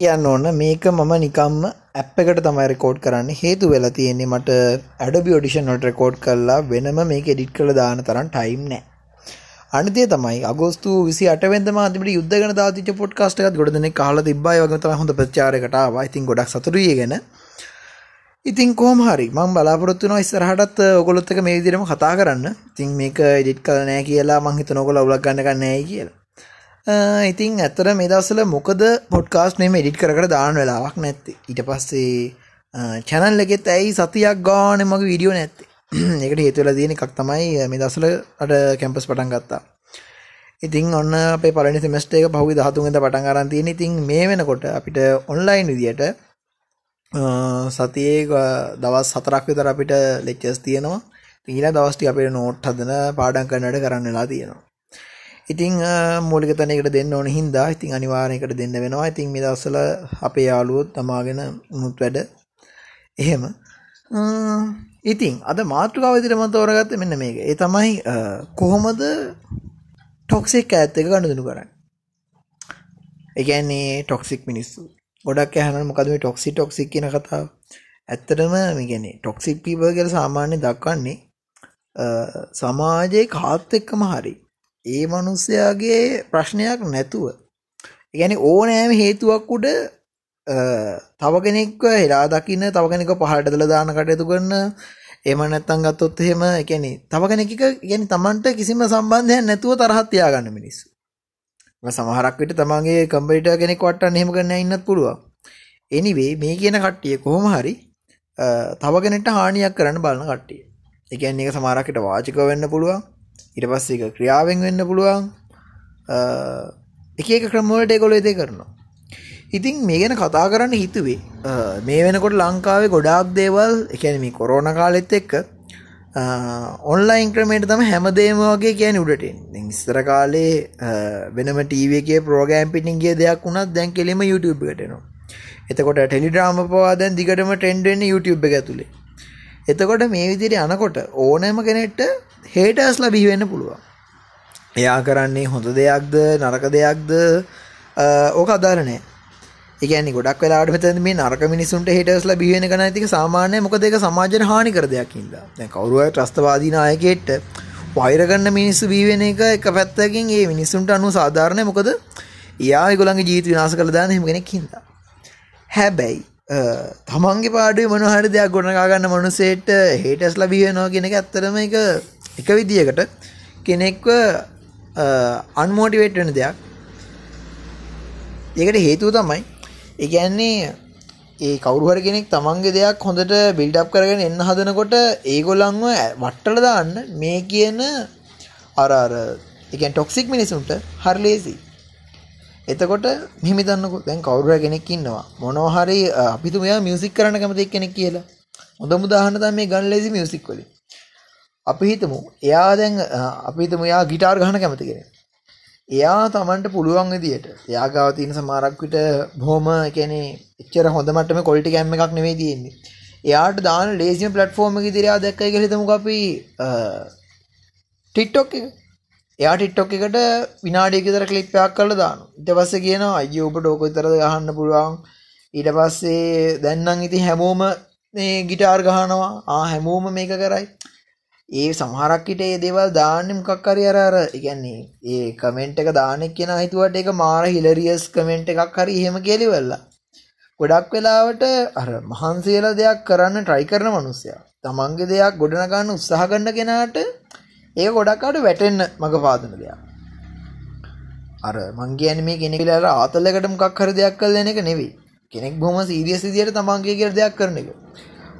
කියන්න ඕන්න මේක මම නිකම්ම ඇප් එකට තමයි රෙකෝඩ් කරන්න. හේතු වෙලා තියෙන්නේ මට ඇඩබි ඔඩිෂන් නොට රෙකෝඩ් කරලා වෙනම මේක එඩිට් කළ දාන තරම් ටයිම් නෑ. අනිතේ තමයි අගෝස්තු විසි අටවෙන්ද මාතිමට යුද්ධගන දාතිච පොට්කාස්ට එකත් ගොඩ දෙනෙ කාල තිබ්බයි වගේ තම හොඳ ප්‍රචාරකට ඉතින් ගොඩක් සතුරියගෙන ඉතින් කෝම හරි මං බලාපොරත්තු න ඉස්සරහටත් ඔගොලොත්තක මේ විදිරම කතා කරන්න. ඉතින් මේක එඩිට් කල නෑ කියලා මංහිත නොකොල උලක් ගන්න ගන්නෑ කියලා. ඉතින් ඇත්තර මේ දවසල මොකද පොඩ්කාස්ට නෙම එඩිට් කර දාන වෙලාවක් නැත්ති. ඊට පස්සේ චැනල් එකෙත් ඇයි සතියක් ගාන මගේ විඩියෝ නැත්තේ? එකට හේතුවල දයන එකක් තමයි මේ දසල අට කැම්පස් පටන් ගත්තා. ඉතින් ඔන්න අපේ පලනි සෙමස්ට එක පහුි දහතුන්ද පටන් අරන්තියන ඉතින් මේ වෙනකොට අපිට ඔන්ලයින් විදියට සතියේ දවස් සතරක් විතර අපිට ලෙක්චස් තියෙනවා. ඊලා දවස්ටි අපේ නෝට් හදන පාඩන් කන්නට කරන්නලා තියෙනවා. ඉතිං මූලික තනකට දෙන්න ඕන හින්දා ඉතින් අනිවාරයකට දෙන්න වෙනවා. ඉතින් මේ දස්සල අපේ යාලුවොත් තමාගෙන මුත් වැඩ. එහෙම. ඉතින් අද මාතෘකාව විදිරම තෝරගත්ත මෙන්න මේක. ඒ තමයි කොහොමද ටොක්සික් ඇත්ත එක ගණදනු කරන්න? එකන්නේ ටොක්සික් මිනිස්සු. ගොඩක් ඇහන මොකද මේ ටොක්සි ටොක්සික් කියන කතාව? ඇත්තටම මිගෙන ටොක්සික් පීප කියල සාමාන්‍ය දක්වන්නේ සමාජයේ කාත් එක්කම හරි. ඒ මනුස්සයාගේ ප්‍රශ්නයක් නැතුව. ගැන ඕනෑම හේතුවක් උඩ තව කෙනෙක්ව හෙලා දකින්න තව කෙනෙක පහටදල දාන කටයුතු කරන්න එම නැත්තන් ගත්තොත් එහෙම එකැනෙ තව කෙනෙක ගැන තමන්ට කිසිම සම්බන්ධය නැතුව තරහත්තියා ගන්න මිනිස්සු. සමහරක්විට තමන්ගේ කම්පිට කෙනෙක් වටන්න හෙම කරන්න ඉන්නත් පුළුවන්. එනිවේ මේ කියන කට්ටිය කොහොම හරි තවගෙනට හානියක් කරන්න බලන කට්ටිය. එකන් එක සමාරකට වාචික වෙන්න පුළුවන්. ඉට පස්ස එක ක්‍රියාවෙන් වෙන්න පුළුවන්. එක එක ක්‍රමවලට එකොල එදේ කරනවා. ඉතින් මේ ගැන කතා කරන්න හිතුවේ මේ වෙනකොට ලංකාවේ ගොඩාක් දේවල් එකැනමි කොරෝණ කාලෙත් එක්ක ඔන්ලයින් ක්‍රමේට තම හැමදේම වගේ කියන උඩට ඉස්තර කාලේ වෙනම ටීවගේ ප්‍රෝගෑම් පිටින්ගේ දෙයක් වුණත් දැන් කෙලෙම YouTube කටනවා එතකොට ටෙලිඩ්‍රාම පවා දැන් දිගටම ටෙන්ඩෙන් YouTube එක ඇතුළේ එතකොට මේ විදිරි යනකොට ඕනෑම කෙනෙට්ට හේටස්ලා බිහිවෙන්න පුළුවන්. එයා කරන්නේ හොඳ දෙයක්ද නරක දෙයක්ද? ඕක අදාරනෑ ඒගැනි ගොඩක් වෙලාට මෙත මේ නරක මිනිසුන්ට හිටස්ලා බියෙන කන ඇතික සාමානය මොක දෙක සමාජන හානි කර දෙයක්කින්ද දැ කවරුව ත්‍රස්තවාදීනායකෙට්ට වෛරගන්න මිනිස්සු බීවෙන එක එක පැත්තකින් ඒ මිනිස්සුන්ට අනු සාධාරණය. මොකද? යා ගොළන්ගේ ජීත විනාස කළ දාන හෙමෙනෙක් හිද හැබැයි තමන්ගේ පාඩුව මොනහරි දෙයක් ගොඩනගන්න මනුසේට හේටස් ලබියනවා කියෙන එක ඇත්තරම එක එක විදියකට. කෙනෙක්ව අන්මෝටිවේට් වෙන දෙයක්. ඒකට හේතුව තමයි ඒගැන්නේ ඒ කවරුහර කෙනෙක් තමන්ගේ දෙයක් හොඳට බිල්ඩප් කරගෙන එන්න හදනකොට ඒගොල්ලන්ව වට්ටල දාන්න මේ කියන අරර එකන් ටොක්සික් මිනිසුන්ට හරලේසි එතකොට මෙහිමිතන්නක දැන් කවරුර කෙනෙක් ඉන්නවා මොනොහරි අපිතුමයා මියසික් කරන කැමති කෙනෙක් කියලා හොඳ මුදාහන තම මේ ගන් ලෙසි මියසික් වලින් අපි හිතමු එයා දැන් අපි හිතමු එයා ගිටාර් ගහන කැමති කෙනෙක්. එයා Tamanට පුළුවන් විදියට එයා ගාව තියෙන සමහරක් විට බොහොම කියන්නේ එච්චර හොඳ මට්ටමේ ක්වොලිටි කැම් එකක් නෙවෙයි තියෙන්නේ. එයාට දාන ලේසිම ප්ලැට්ෆෝම් එකේ ඉතින් එයා දැක්කයි කියලා හිතමුකෝ අපි TikTok එක. එයා TikTok එකට විනාඩියක විතර ක්ලිප් එකක් කරලා දානවා. ඊට පස්සේ කියනවා අයියෝ ඔබට ඕක විතරද ගහන්න පුළුවන්. ඊට පස්සේ දැන් නම් ඉතින් හැමෝම මේ ගිටාර් ගහනවා. ආ හැමෝම මේක කරයි. ඒ සමහරක්කිට ඒ දේවල් දාන්න මොකක් හරි අර අර කියන්නේ ඒ කමෙන්ට් එක දාන්න කියන හිතුවට ඒක මාර හිලරියස් කමෙන්ට් එකක් හරි එහෙම කියලිවල්ලා ගොඩක් වෙලාවට අර මහන්සියල දෙයක් කරන්න ට්‍රයි කරන මනුස්සයා තමන්ගේ දෙයක් ගොඩනගන්න උත්සාහ ගන්න කෙනාට ඒ ගොඩක්කාට වැටෙන්න මඟ පාදන දෙයක් අර මංගේ මේ කෙනෙකලාට ආතල්ලකට මොකක් හරි දෙයක් කල් දෙන එක නෙවෙයි කෙනෙක් බොහම සීරියස් විදියට තමන්ගේ කියර දෙයක් කරන එක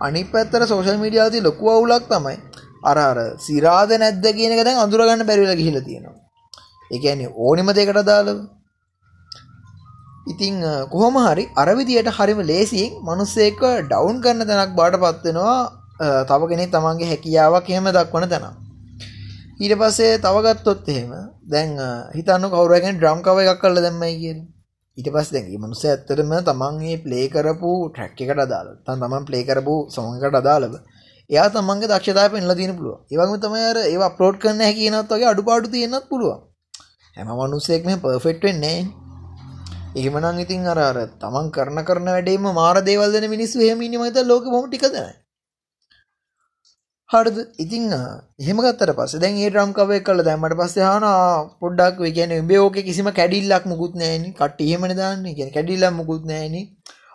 අනිත් පැත්තර සෝෂල් මීඩියාති ලොකු අවුලක් තමයි අර අර සිරාද නැද්ද කියන එක දැන් අඳුරගන්න බැරිවෙලා ගිහිල්ලා තියෙනවා. ඒ කියන්නේ ඕනෙම දෙයකට දාලා ඉතින් කොහොම හරි අර විදියට හරිම ලේසියෙන් මිනිස්සෙක්ව ඩවුන් කරන තැනක් බාටපත් වෙනවා තව කෙනෙක් තමන්ගේ හැකියාවක් එහෙම දක්වන තැන. ඊට පස්සේ තව ගත්තොත් එහෙම දැන් හිතන්න කවුරු කෙනෙක් ඩ්‍රම් කවර් එකක් කරලා දැම්මයි කියලා. ඊට පස්සේ දැන් මේ මිනිස්සයා ඇත්තටම තමන් මේ ප්ලේ කරපු ට්‍රැක් එකට අදාළව. තමන් ප්ලේ කරපු සොං එකට අදාළව එයා තමන්ගේ දක්ෂතාව පෙන්ලා තියෙන පුළුවන්. ඒ වගේම තමයි අර ඒවා අප්ලෝඩ් කරන්න හැකියනත් වගේ අඩුපාඩු තියෙන්නත් පුළුවන්. හැම මිනිස්සෙක් මෙහෙම පර්ෆෙක්ට් වෙන්නේ නැහැ. එහෙමනං ඉතින් අර අර තමන් කරන කරන වැඩේම මාර දේවල්දන මිනිස්සු හෙම ඉනිමත ලෝක මොටිකදන හරද? ඉතිං එහෙමගත්තර පස දැන් ඒ රම් කවය කල දැමට පස්ස හන පොඩ්ඩක් කියන බයෝක කිසිම කැඩිල්ලක් මුකුත් නෑන කට එහෙමන දාන්න? කිය කැඩිල්ල මුකුත් නෑන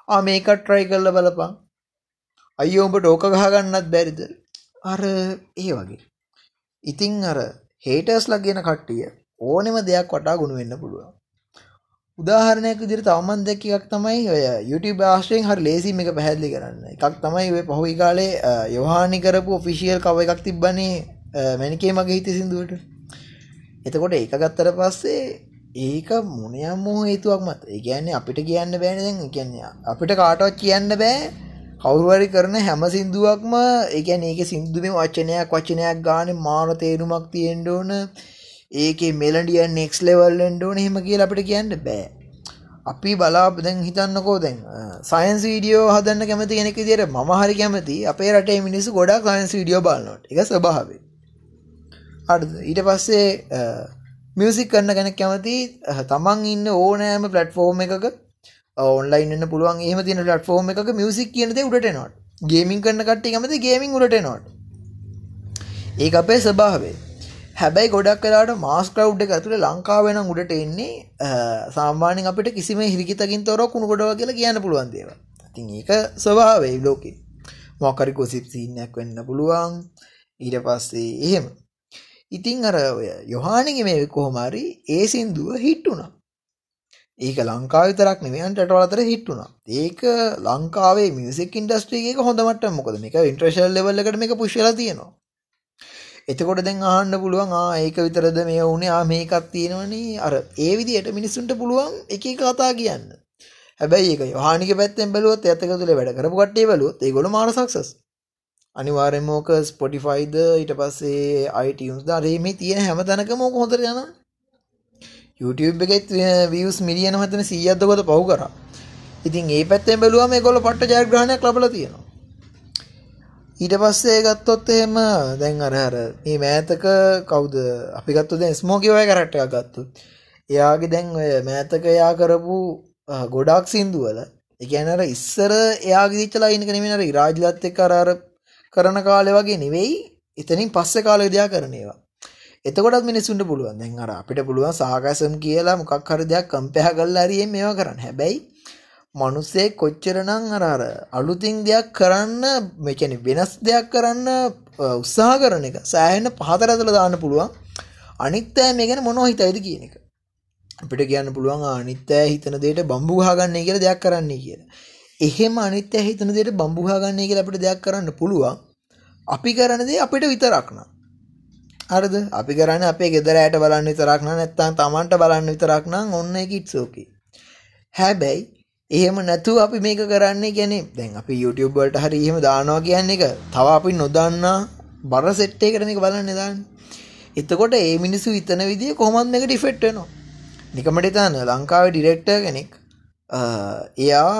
ආ මේකට ට්‍රයි කරල බලපං අයියෝඹට ඕක ගහගන්නත් බැරිද? අර ඒ වගේ. ඉතිං අර හේටර්ස් ලක්ගෙන කට්ටිය ඕනෙම දෙයක් වටා ගුණ වෙන්න පුළුවන්. උදාහරණයක් විදිහට තවමන් දැක්ක එකක් තමයි ඔය YouTube ආශ්‍රයෙන් හරි ලේසිම එක පැහැදිලි කරන්න. එකක් තමයි ඔය පහුගිය කාලේ යොහානි කරපු ඔෆිෂියල් කව එකක් තිබ්බනේ මැනිකේ මගේ හිතේ සින්දුවට. එතකොට ඒක ගත්තට පස්සේ ඒක මොනියම් මොහ හේතුවක් මත. ඒ කියන්නේ අපිට කියන්න බෑනේ දැන්. ඒ කියන්නේ අපිට කාටවත් කියන්න බෑ කවුරුහරි කරන හැම සින්දුවක්ම ඒ කියන්නේ ඒකේ සින්දුවේ වචනයක් වචනයක් ගානේ මාර තේරුමක් තියෙන්න ඕන. ඒකේ මෙලඩිය නෙක්ස් ලෙවල්ලෙන්ට ඕන හෙම කියල අපිට කියන්න බෑ. අපි බලා දැන් හිතන්නකෝ දැන් සයින්ස් වීඩියෝ හදන්න කැමති කෙනෙක් දිර ම හරි කැමති අපේ රටේ මිනිස්සු ගොඩක් සයින්ස් වීඩියෝ බලන්නට එක ස්භාවේ අඩ ඊට පස්සේ මියසික් කරන්න ගැන කැමති තමන් ඉන්න ඕනෑම පලට්ෆෝර්ම් එකක ඔන්ලයින්න පුළුවන් ඒම තින ලට්ෆෝර්ම් එක මියසික් කියනද උඩට නොට ගේමින් කරන්න කට්ටි කැමති ගේමින් උඩට නොට ඒ අපේ ස්භාවේ හැබැයි ගොඩක් කලාට මාස් කව් එක ඇතුළ ලංකාවෙන උඩට එන්නේ සාමාන්‍යෙන් අපිට කිසිම හිරිකිතකින් තොර කුණු ගොඩව කියලා කියන්න පුළුවන් දේව තින් ඒක ස්වභාවේ ලෝකෙ. මොකරි කොසිප් සිීනයක් වෙන්න පුළුවන්. ඊට පස්සේ එහෙම. ඉතිං අර ඔය යොහානගේ මේ කොහොමරි ඒ සින්දුව හිට්ටුනා ඒක ලංකාව තරක් නෙවන්ට අතර හිට්ටුනා ඒක ලංකාවේ මියසික් ඉන්ඩස්ට්‍රියක හොඳමට මොකද මේක ඉන්ට්‍රශල් ලෙවල්ලකට මේ පුශ්ල තියෙනවා. එතකොට දැන් අහන්න පුළුවන් ආ ඒක විතරද මේ වුණේ ආ මේකක් තියෙනවනේ අර ඒ විදිහට මිනිස්සුන්ට පුළුවන් එක එක කතා කියන්න. හැබැයි ඒක යෝහානික පැත්තෙන් බැලුවොත් එයත් එක තුල වැඩ කරපු කට්ටිය බැලුවොත් ඒගොල්ලෝ මාන සක්සස්. අනිවාර්යෙන්ම ඕක Spotify ද ඊට පස්සේ iTunes ද අර මේ තියෙන හැම තැනකම ඕක හොඳට යනවා. YouTube එකෙත් views මිලියන මතන 100ක් දකද පහු කරා. ඉතින් ඒ පැත්තෙන් බැලුවම ඒගොල්ලෝ පට්ට ජයග්‍රහණයක් ලබලා තියෙනවා. ඊට පස්සේ ගත්තොත් එහෙම දැන් අර අර මේ මෑතක කවුද? අපි ගත්තොත් දැන් ස්මෝකි ඔය කැරක්ටර් එකක් ගත්තොත්. එයාගේ දැන් ඔය මෑතක එයා කරපු ගොඩක් සින්දු වල ඒ කියන්නේ අර ඉස්සර එයාගේ දිච්ච ලයින් එක නෙමෙයි අර ඉරාජ්ලත් එක්ක අර අර කරන කාලේ වගේ නෙවෙයි එතනින් පස්සේ කාලේ දිහා කරන ඒවා. එතකොටත් මිනිස්සුන්ට පුළුවන්. දැන් අර අපිට පුළුවන් සාකසම් කියලා මොකක් හරි දෙයක් කම්පැහ කරලා හරි මේවා කරන්න. හැබැයි මනුස්සේ කොච්චරනං අර අර අලුතින් දෙයක් කරන්න මෙකැනි වෙනස් දෙයක් කරන්න උත්සාහ කරන එක. සෑහෙන්න පහතර ඇතුළ දාන්න පුළුවන්. අනිත්තෑ මේ ගැන මොනො හිතයිද කියන එක. අපිට කියන්න පුළුවන් අනිත්තෑ හිතන දේට බම්බුහාගන්නේ කියල දෙයක් කරන්නේ කියලා. එහෙම අනිත්‍ය හිතන දේට බම්බුහාගන්නේ කියලා අපිට දෙයක් කරන්න පුළුවන්. අපි කරනදේ අපිට විතරක්න අරද අපි කරන්න අපේ ගෙදරෑට බලන්න විතරක්න නැත්තන් තමන්ට බලන්න විතරක්නම් ඔන්න එකකිට්සෝකි හැබැයි එහෙම නැතුව අපි මේක කරන්නේ ගැන දැන් අපි YouTube වලට හරි එහෙම දානවා කියන්නේ එක තව අපි නොදන්නා බර සෙට් එකකට මේක බලන්න දාන්න. එතකොට ඒ මිනිස්සු හිතන විදිය කොහොමද මේකට ඉෆෙක්ට් වෙනවා. නිකමට හිතන්න ලංකාවේ ඩිරෙක්ටර් කෙනෙක් එයා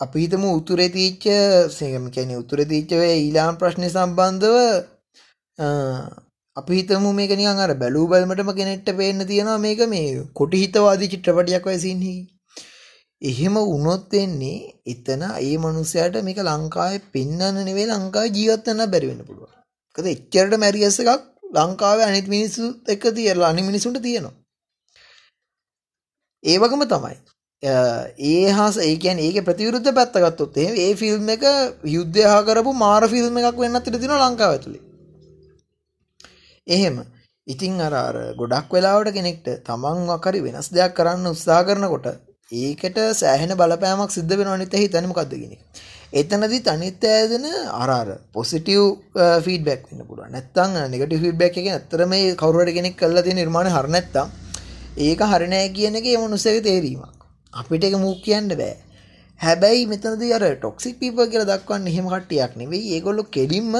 අපි හිතමු උතුරේ තීච්ච සේම කියන්නේ උතුරේ තීච්ච වේ ඊළාම් ප්‍රශ්න සම්බන්ධව අපි හිතමු මේක නිකන් අර බැලූ බැලමටම කෙනෙක්ට පේන්න තියෙනවා මේක මේ කොටි හිතවාදී චිත්‍රපටයක් වගේ සීන් එකකින් එහෙම වුණොත් වෙන්නේ එතන ඒ මනුස්සයාට මේක ලංකාවේ පෙන්වන්න නෙවෙයි ලංකාවේ ජීවත් වෙන්න බැරි වෙන්න පුළුවන්. මොකද එච්චරට මැරියස් එකක් ලංකාවේ අනිත් මිනිස්සු එක්ක තියලා අනිත් මිනිසුන්ට තියෙනවා. ඒ වගේම තමයි. ඒ හාස ඒ කියන්නේ ඒකේ ප්‍රතිවිරුද්ධ පැත්ත ගත්තොත් එහෙනම් ඒ ෆිල්ම් එක යුද්ධය හා කරපු මාර ෆිල්ම් එකක් වෙන්නත් ඉඩ තියෙනවා ලංකාව ඇතුලේ. එහෙම. ඉතින් අර අර ගොඩක් වෙලාවට කෙනෙක්ට තමන් වකරි වෙනස් දෙයක් කරන්න උත්සාහ කරනකොට ඒකට සෑහෙන බලපෑමක් සිද්ධ වෙන අනිත හිතන මොකක්ද කියන එක. එතනදිත් අනිත් ඇදෙන අර අර පොසිටිව් ෆීඩ්බැක් වෙන්න පුළුවන්. නැත්නම් නෙගටිව් ෆීඩ්බැක් එක ඇත්තට මේ කවුරු හරි කෙනෙක් කරලා තියෙන නිර්මාණය හර නැත්නම් ඒක හරි නෑ කියන එක ඒ මනුස්සයාගේ තේරීමක්. අපිට ඒක මූක් කියන්න බෑ. හැබැයි මෙතනදී අර ටොක්සික් පීපල් කියලා දක්වන්නේ එහෙම කට්ටියක් නෙවෙයි. ඒගොල්ලෝ කෙලින්ම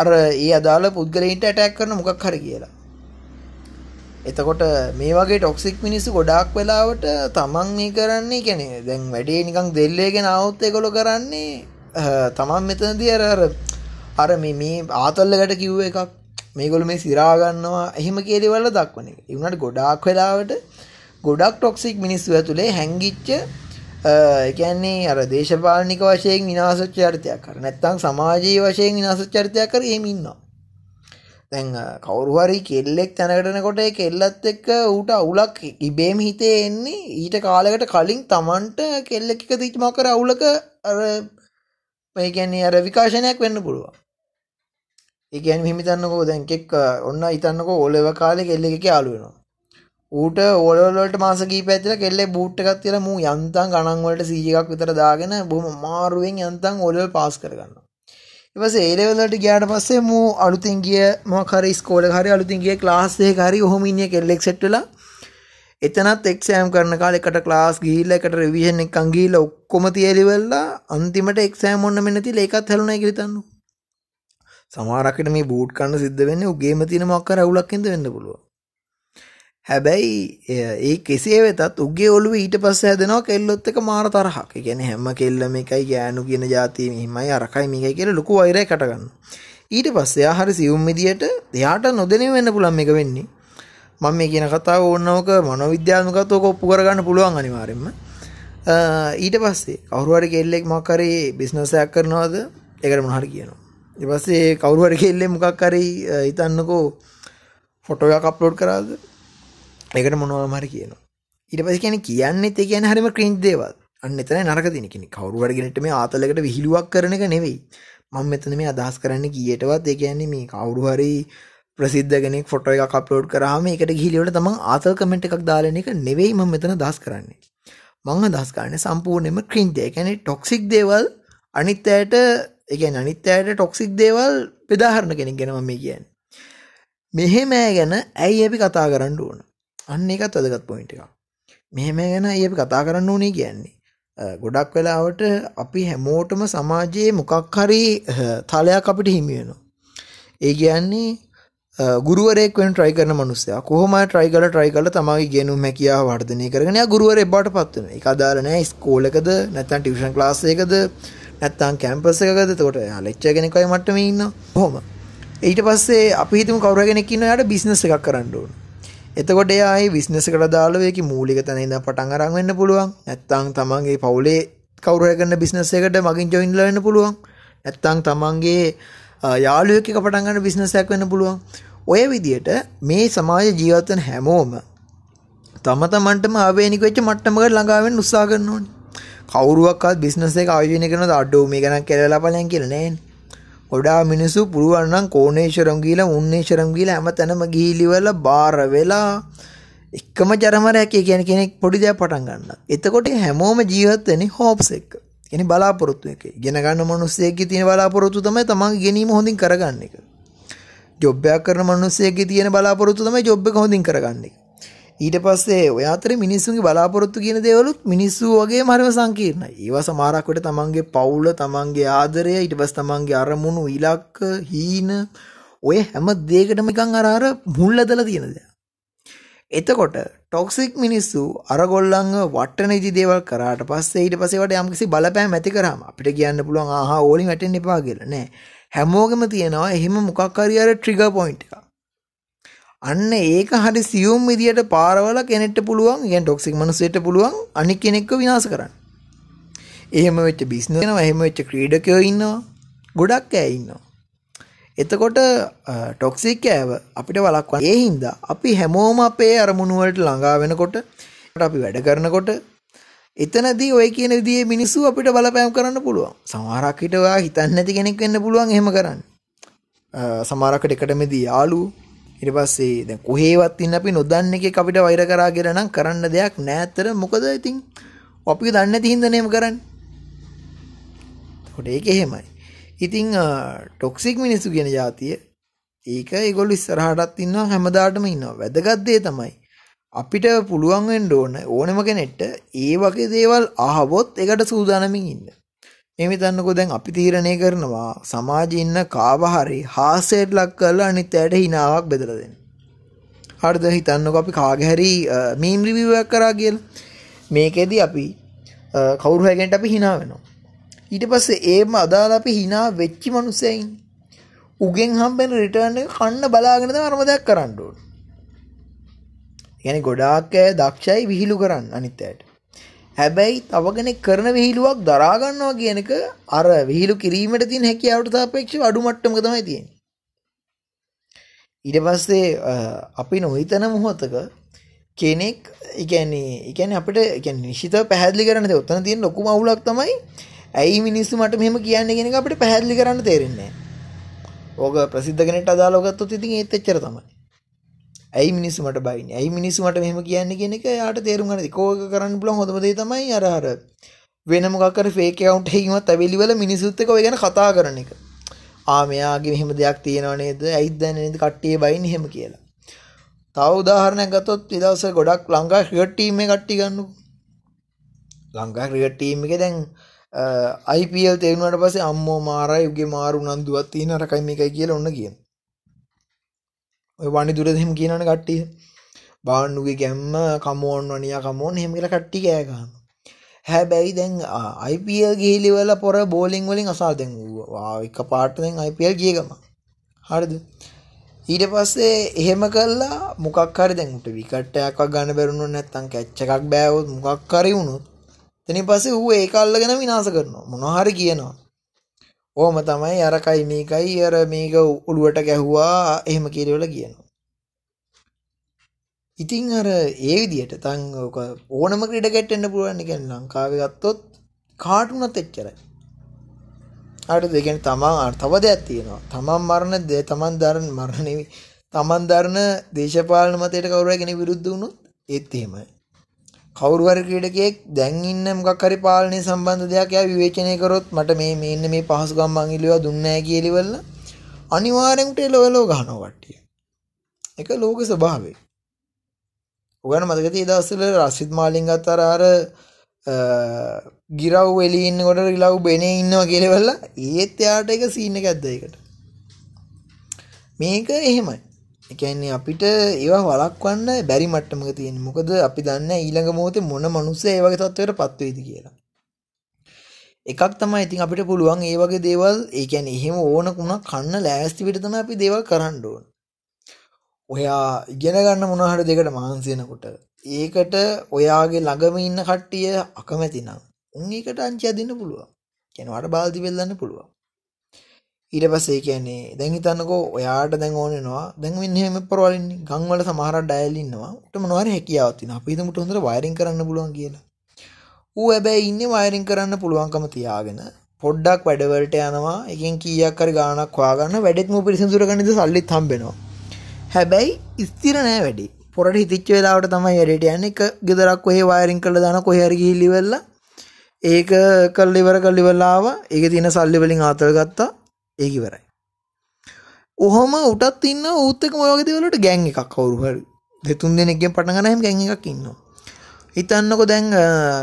අර ඒ අදාළ පුද්ගලයින්ට ඇටැක් කරන මොකක් හරි කියලා. එතකොට මේ වගේ ටොක්සික් මිනිස්සු ගොඩාක් වෙලාවට තමන් මේ කරන්නේ කැනෙ දැන් වැඩේ නිකං දෙල්ලේගෙන අවුත් එකොළො කරන්නේ තමන් මෙතනදී අර අර අර මේ ආතල්ලකට කිව්ව එකක් මේගොල මේ සිරාගන්නවා එහෙම කියේවල්ල දක්වන එක. ඉවනට ගොඩාක් වෙලාවට ගොඩක් ටොක්සික් මිනිස්සු ඇතුළේ හැංගිච්ච එකන්නේ අර දේශපාලනික වශයෙන් විනාසච්ච චරිතයක් කර නැත්තං සමාජයේ වශයෙන් විනාස චරිතයක් කර එහෙම ඉන්නවා දැන් කවුරු හරි කෙල්ලෙක් තැනකටනකොට කෙල්ලත් එක්ක ඌට අවුලක් ඉබේම හිතේ එන්නේ ඊට කාලෙකට කලින් Tamanට කෙල්ලෙක් එක තිච්ච මොකර අවුලක අර ඒ කියන්නේ අර විකාශනයක් වෙන්න පුළුවන්. ඒ කියන්නේ මෙහෙම හිතන්නකෝ දැන් කෙක් ඔන්න හිතන්නකෝ ඕලෙව කාලේ කෙල්ලෙක් යාළු වෙනවා. ඌට ඕලවලට මාස කීපයක් ඇතුළත කෙල්ලේ බූට් එකක් තියලා මූ යන්තම් ගණන් වලට 100 එකක් විතර දාගෙන බොහොම මාරුවෙන් යන්තම් ඕලෙවල් පාස් කරගන්නවා. ඊට පස්සේ ඒ ලෙවල් වලට ගියාට පස්සේ මූ අලුතින් ගිය මොකක් හරි ඉස්කෝලේ හරි අලුතින් ගිය ක්ලාස් එකක හරි ඔහොම ඉන්නේ කෙල්ලෙක් සෙට් වෙලා එතනත් එක්සෑම් කරන කාලේ එකට ක්ලාස් ගිහිල්ලා එකට රිවිෂන් එකක් ගිහිල්ලා ඔක්කොම තියලිවලා අන්තිමට එක්සෑම් ඔන්න මෙන්න තියලා ඒකත් හැලුණා කියලා හිතන්නු. සමහරකට මේ බූට් කන්න සිද්ධ වෙන්නේ උගේම තියෙන මොකක් හරි අවුලක් හින්දා වෙන්න පුළුවන්. හැබැයි ඒ කෙසේ වෙතත් උගේ ඔළුව ඊට පස්සේ හැදෙනවා කෙල්ලොත් එක මාර තරහක්. ඒ කියන්නේ හැම කෙල්ලම එකයි ගෑනු කියන જાතිය මෙහිමයි අරකයි මේකයි කියලා ලොකු වෛරයක් අට ගන්නවා. ඊට පස්සේ එයා හරි සියුම් විදියට එයාට නොදැනීම වෙන්න පුළුවන් මේක වෙන්නේ. මම මේ කියන කතාව ඕනවක මනෝවිද්‍යාත්මකව ඔක ඔප්පු කරගන්න පුළුවන් අනිවාර්යෙන්ම. ඊට පස්සේ කවුරු හරි කෙල්ලෙක් මොකක් හරි බිස්නස් එකක් කරනවද? ඒකට මොන හරි කියනවා. ඊට පස්සේ කවුරු හරි කෙල්ලෙක් මොකක් හරි හිතන්නකෝ ෆොටෝ එකක් අප්ලෝඩ් කරාද? ඒකට මොනවම හරි කියනවා. ඊට පස්සේ කියන්නේ කියන්නෙත් ඒ කියන්නේ හරිම ක්‍රින්ජ් දේවල්. අන්න එතනයි නරක තියෙන කෙනෙක්. කවුරු හරි කෙනෙක්ට මේ ආතලයකට විහිළුවක් කරන එක නෙවෙයි. මම මෙතන මේ අදහස් කරන්නේ කීයටවත් ඒ කියන්නේ මේ කවුරු හරි ප්‍රසිද්ධ කෙනෙක් ෆොටෝ එකක් අප්ලෝඩ් කරාම ඒකට ගිහිලිවට තමන් ආතල් කමෙන්ට් එකක් දාලා එක නෙවෙයි මම මෙතන අදහස් කරන්නේ. මම අදහස් කරන්නේ සම්පූර්ණයෙන්ම ක්‍රින්ජ්. ඒ කියන්නේ ටොක්සික් දේවල් අනිත් අයට ඒ කියන්නේ අනිත් අයට ටොක්සික් දේවල් බෙදාහරන කෙනෙක් ගැන මම කියන්නේ. මෙහෙම ගැන ඇයි අපි කතා කරන්න ඕන? අන්න ඒකත් වැදගත් පොයින්ට් එකක්. මෙහෙම ගැන ඇයි අපි කතා කරන්න ඕනේ කියන්නේ. ගොඩක් වෙලාවට අපි හැමෝටම සමාජයේ මොකක් හරි තලයක් අපිට හිමි වෙනවා. ඒ කියන්නේ ගුරුවරයෙක් වෙන try කරන මිනිස්සයා කොහොම try කරලා try කරලා තමන්ගේ ගෙනුම් හැකියාව වර්ධනය කරගෙන යා ගුරුවරයෙක් බවට පත් වෙනවා. ඒක අදාළ නැහැ ස්කෝල් එකද නැත්නම් ටියුෂන් ක්ලාස් එකකද නැත්නම් කැම්පස් එකකද එතකොට යා ලෙක්චර් කෙනෙක් වගේ මට්ටමේ ඉන්නවා. කොහොම? ඊට පස්සේ අපි හිතමු කවුරු කෙනෙක් ඉන්නවා යාට බිස්නස් එකක් කරන්න ඕන. එතකොට එයා ඒ බිස්නස් එකට දාලා ඒකේ මූලික තැන ඉඳන් පටන් අරන් වෙන්න පුළුවන්. නැත්නම් තමන්ගේ පවුලේ කවුරු හරි කරන බිස්නස් එකට මගින් ජොයින් වෙන්න පුළුවන්. නැත්නම් තමන්ගේ යාළුවෙක් එක පටන් ගන්න බිස්නස් එකක් වෙන්න පුළුවන්. ඔය විදියට මේ සමාජ ජීවත් වෙන හැමෝම තම තමන්ටම ආවේනික වෙච්ච මට්ටමකට ළඟා වෙන්න උත්සාහ කරන්න ඕනේ. කවුරුවක්වත් බිස්නස් එක ආයෝජනය කරනද අඩෝ මේ ගණන් කියලා බලයන් කියලා නෑනේ. ගොඩා මිනිස්සු පුළුවන් නම් කෝණේශ්වරම් ගිහලා උන්නේශ්වරම් ගිහලා හැමතැනම ගිහිලිවල බාර වෙලා එකම ජරමරයක් කියන කෙනෙක් පොඩි දෙයක් පටන් ගන්න. එතකොට හැමෝම ජීවත් වෙන්නේ හෝප්ස් එක්ක. කියන්නේ බලාපොරොත්තු එක. ඉගෙන ගන්න මිනිස්සෙක්ගේ තියෙන බලාපොරොත්තු තමයි තමන්ගේ ගැනීම හොඳින් කරගන්න එක. ජොබ් එකක් කරන මිනිස්සෙක්ගේ තියෙන බලාපොරොත්තු තමයි ජොබ් එක හොඳින් කරගන්න එක. ඊට පස්සේ ඔය අතරේ මිනිස්සුන්ගේ බලාපොරොත්තු කියන දේවලුත් මිනිස්සු වගේම හරිම සංකීර්ණයි. ඒවා සමහරක් වෙලට තමන්ගේ පවුල, තමන්ගේ ආදරය, ඊට පස්සේ තමන්ගේ අරමුණු, ඉලක්ක, හීන ඔය හැම දෙයකටම නිකන් අර අර මුල් ඇදලා තියෙන දේ. එතකොට ටොක්සික් මිනිස්සු අරගොල්ලන්ව වටන ඉදි දේවල් කරාට පස්සේ ඊට පස්සේ වට යම්කිසි බලපෑම් ඇති කරාම අපිට කියන්න පුළුවන් ආහා ඕලින් වැටෙන්න එපා කියලා නෑ හැමෝගෙම තියෙනවා එහෙම මොකක් හරි අර ට්‍රිගර් පොයින්ට් එකක් අන්න ඒක හරි සියුම් විදියට පාරවල කෙනෙක්ට පුළුවන් කියන්නේ ටොක්සික් මනුස්සයෙක්ට පුළුවන් අනික් කෙනෙක්ව විනාශ කරන්න. එහෙම වෙච්ච බිස්නස් වෙනවා එහෙම වෙච්ච ක්‍රීඩකයෝ ඉන්නවා ගොඩක් අය ඉන්නවා. එතකොට ටොක්සික් ඇව අපිට වළක්වන්න ඒ හින්දා අපි හැමෝම අපේ අරමුණු වලට ළඟා වෙනකොට අපි වැඩ කරනකොට එතනදී ඔය කියන විදිහේ මිනිස්සු අපිට බලපෑම් කරන්න පුළුවන්. සමහරක් හිට ඔයා හිතන්නේ නැති කෙනෙක් වෙන්න පුළුවන් එහෙම කරන්න. සමහරකට එකටමදී යාළුවෝ ඊට පස්සේ දැන් කොහේවත් ඉන්න අපි නොදන්න එකෙක් අපිට වෛර කරා කියලා නම් කරන්න දෙයක් නෑතර මොකද ඉතින් අපි දන්නේ නැති හින්දා නේම කරන්නේ. ඒකට ඒක එහෙමයි. ඉතින් ටොක්සික් මිනිස්සු කියන જાතිය ඒක ඒගොල්ලෝ ඉස්සරහටත් ඉන්නවා හැමදාටම ඉන්නවා. වැදගත් දේ තමයි අපිට පුළුවන් වෙන්න ඕන ඕනම කෙනෙක්ට ඒ වගේ දේවල් අහවොත් ඒකට සූදානමින් ඉන්න. එහෙම හිතන්නකෝ දැන් අපි තීරණය කරනවා සමාජයේ ඉන්න කාව හරි හාස්‍යයට ලක් කරලා අනිත් අයට හිනාවක් බෙදලා දෙන්න. හරිද හිතන්නකෝ අපි කාගේ හරි මීම් රිවිව් එකක් කරා කියලා. මේකෙදි අපි කවුරු හරි කෙනෙක්ට අපි hina වෙනවා. ඊට පස්සේ ඒම අදාළ අපි hina වෙච්ච මිනිස්සෙයින් උගෙන් හම්බෙන රිටර්න් එක කන්න බලාගෙන තමයි අරම දෙයක් කරන්න ඕනේ. ගැන ගොඩාක් අය දක්ෂයි විහිළු කරන්න අනිත්තයට හැබැයි තව කෙනෙක් කරන විහිළුවක් දරාගන්නවා කියනක අර විහිළු කිරීමට තින් හැකියාවට සාපේක්ෂ අඩු මට්ටමක තමයි තියෙන ඊට පස්සේ අපි නොහිතන මොහොතක කෙනෙක් ඉගැන්නේ ඉගැන අපට නිශ්ිත පැහැදිලි කරන ඔත්තන තියෙන ලොකුම අවුලක් තමයි ඇයි මිනිස්සු මට මෙම කියන්න ගෙන අපට පැහැදිලි කරන්න තේරෙන්නේ ඕක ප්‍රසිද්ධගෙනට අදාලෝගත්තු ඉතින් ඒත් එච්චර තමයි. ඇයි මිනිස්සුමට බයින් ඇයි මිනිස්සුමට මෙහම කියන්න කෙනෙක යාට තේරුම් ගන කෝක කරන්න පුලන් හොඳමදේ තමයි අරහර වෙනමකර ෆේකවන්ට හෙකිමත් ඇවිලිවල මිනිසුත්තක ඔය ගැන කතා කරන එක. ආමයාගේ මෙහෙම දෙයක් තියෙනවනේද ඇයිදැනද කට්ටිය බයින් හෙම කියලා. තව උදාහරණයක් ගතොත් ඉදවස ගොඩක් ලංකා ක්‍රියට්ටීම කට්ටි ගන්න ලංකා ක්‍රියට්ටීම එක දැන් අයිපල් තේරුණට පසේ අම්මෝ මාරයි උගේ මාරු නන්දුවත් තියන රකයි මේකයි කියල ඔන්න කියන වනි දුරදහෙම කියනන කට්ටිය. බාන්නුගේ ගැම්ම කමෝන් වනිය කමෝන් හෙමල කට්ටි කෑගන්න හැබැයි දැන් අයිපල් ගේලිවල පොර බෝලිං වලින් අසා දැන් එක පාටෙන් අයිපල් ගියගම හරිද? ඊට පස්සේ එහෙම කල්ලා මොකක් හරි දැන්ට විකට්ටයක් ගන්න බැරුණු නැත්තං කැච්චකක් බෑවොත් මොකක් කරි වුණුත් තනි පස්සේ ඌ ඒ කල්ල ගැන විනාස කරනවා මොනහරි කියනවා. ඕම තමයි අරකයි මේකයි අර මේක උළුවට ගැහුවා එහෙම කියරවල කියනවා. ඉතිං අර ඒ විදියට තං ඕනම ක්‍රඩ ගැට්ටන්න පුළුවන් එකැන් ලංකාව ගත්තොත් කාටුනත් එච්චරයි. අට දෙකෙන තමා තව දෙයක් තියෙනවා තමන් මරණ දේ තමන් දරන මරණනවි තමන් දරන දේශපාලන මතයට කවුරගෙන විරුද්ධ වුණුත් ඒත් එහෙමයි කවුරුහරි ක්‍රීඩකයෙක් දැන් ඉන්න මොකක් හරි පාලනය සම්බන්ධ දෙයක් එයා විවේචනය කරොත් මට මේ මේන්න මේ පහසුකම් මං ඉල්ලුවා දුන්නේ නැහැ කියලිවල අනිවාර්යෙන් උට එලවලෝ ගහනවා කට්ටිය. ඒක ලෝක ස්වභාවය. ඔයගොල්ලෝ මතක තියෙයි දවස්වල රසිත් මාලින් ගත්තර අර ගිරව් එලි ඉන්නකොට රිලව් බෙනේ ඉන්නවා කියලවල ඒත් එයාට එක සීන් එකක් ඇද්ද ඒකට. මේක එහෙමයි. එකන්නේ අපිට ඒවා වලක්වන්න බැරි මට්ටමක තියෙන මොකද අපි දන්න ඊළඟ මොහොතේ මොන මනුස්ස ඒ වගේ තත්ත්වයට පත් වෙයිද කියලා. එකක් තමයි ඉතින් අපිට පුළුවන් ඒ වගේ දේවල් ඒ කියන්නේ එහෙම ඕනකුණා කන්න ලෑස්ති පිට තමයි අපි දේවල් කරන්න ඕන. ඔයා ඉගෙන ගන්න මොන හරි දෙකට මහන්සි වෙනකොට ඒකට ඔයාගේ ළඟම ඉන්න කට්ටිය අකමැති නම් උන් ඒකට අංචි අදින්න පුළුවන්. කියන්නේ වට බාල්දි වෙල්ලන්න පුළුවන්. ඊට පස්සේ කියන්නේ දැන් හිතන්නකෝ ඔයාට දැන් ඕනෙනවා දැන් මෙන්න එහෙම පරවලින්නේ. ගම් වල සමහරක් ඩයල් ඉන්නවා. උට මොනවාරි හැකියාවක් තියෙනවා. අපි හිතමුට හොඳට වයරින් කරන්න පුළුවන් කියලා. ඌ හැබැයි ඉන්නේ වයරින් කරන්න පුළුවන්කම තියාගෙන පොඩ්ඩක් වැඩවලට යනවා. එකෙන් කීයක් හරි ගාණක් හොයාගන්න. වැඩෙත් මු පිරිසිදු කරගන්න සල්ලිත් හම්බෙනවා. හැබැයි ස්ථිර නෑ වැඩි. පොරට හිතිච්ච වෙලාවට තමයි වැඩට යන්නේ. එක ගෙදරක් කොහේ වයරින් කරලා දාන කොහේ හරි ගිහිල්ලි වෙලා ඒක කල්ලි ඉවර කල්ලි වෙලා ආවා. ඒක තියෙන සල්ලි වලින් ආතල් ගත්තා. ඒක ඉවරයි. ඔහොම උටත් ඉන්න ඌත් එක්කම ඔය වගේ දේවල්වලට ගෑන් එකක් කවුරු හරි දෙතුන් දෙනෙක්ගෙන් පටන් ගන්න හැම ගෑන් එකක් ඉන්නවා. හිතන්නකෝ දැන්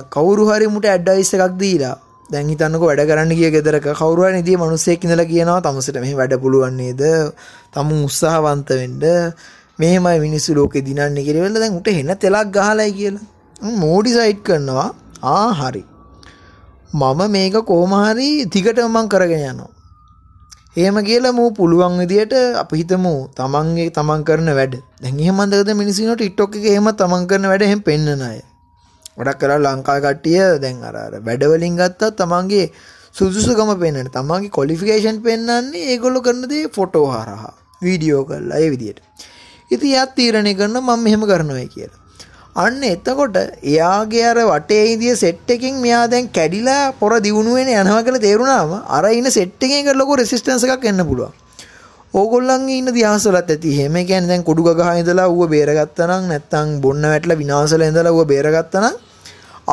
කවුරු හරි මුට ඇඩ්වයිස් එකක් දීලා දැන් හිතන්නකෝ වැඩ කරන්න ගිය ගෙදරක කවුරු හරි නිදිය මිනිස්සෙක් ඉඳලා කියනවා තමසට මෙහෙම වැඩ පුළුවන් නේද? තමුන් උත්සාහවන්ත වෙන්න මෙහෙමයි මිනිස්සු ලෝකෙ දිනන්නේ කියලා වෙලද දැන් උට හෙන තෙලක් ගහලයි කියලා. මෝඩි සයිඩ් කරනවා. ආ හරි. මම මේක කොහොම හරි දිගටම මං කරගෙන යනවා. එහෙම කියලා මූ පුළුවන් විදියට අපි හිතමු තමන්ගේ තමන් කරන වැඩ. දැන් එහෙම අන්දකද මිනිස්සුන්ට TikTok එකේ එහෙම තමන් කරන වැඩ එහෙම පෙන්වන අය. ගොඩක් කරලා ලංකාවේ කට්ටිය දැන් අර අර වැඩ වලින් ගත්තත් තමන්ගේ සුදුසුකම පෙන්වන්න. තමන්ගේ ක්වොලිෆිකේෂන් පෙන්වන්නේ ඒගොල්ලෝ කරන දේ ෆොටෝ හරහා වීඩියෝ කරලා ඒ විදියට. ඉතින් එයා තීරණය කරන මම මෙහෙම කරනවා කියලා. අන්න එතකොට එයාගේ අර වටේ ඉදිය සෙට් එකකින් මෙයා දැන් කැඩිලා පොර දියුණුවෙන යනවා කියලා තේරුණාම අර ඉන්න සෙට් එකෙන් එක ලොකු රෙසිස්ටන්ස් එකක් එන්න පුළුවන්. ඕගොල්ලන්ගේ ඉන්න දිහාසලත් ඇති. එහෙම කියන්නේ දැන් කුඩු ගගහ ඉඳලා ඌව බේරගත්තා නම් නැත්තම් බොන්න වැටලා විනාශලා ඉඳලා ඌව බේරගත්තා නම්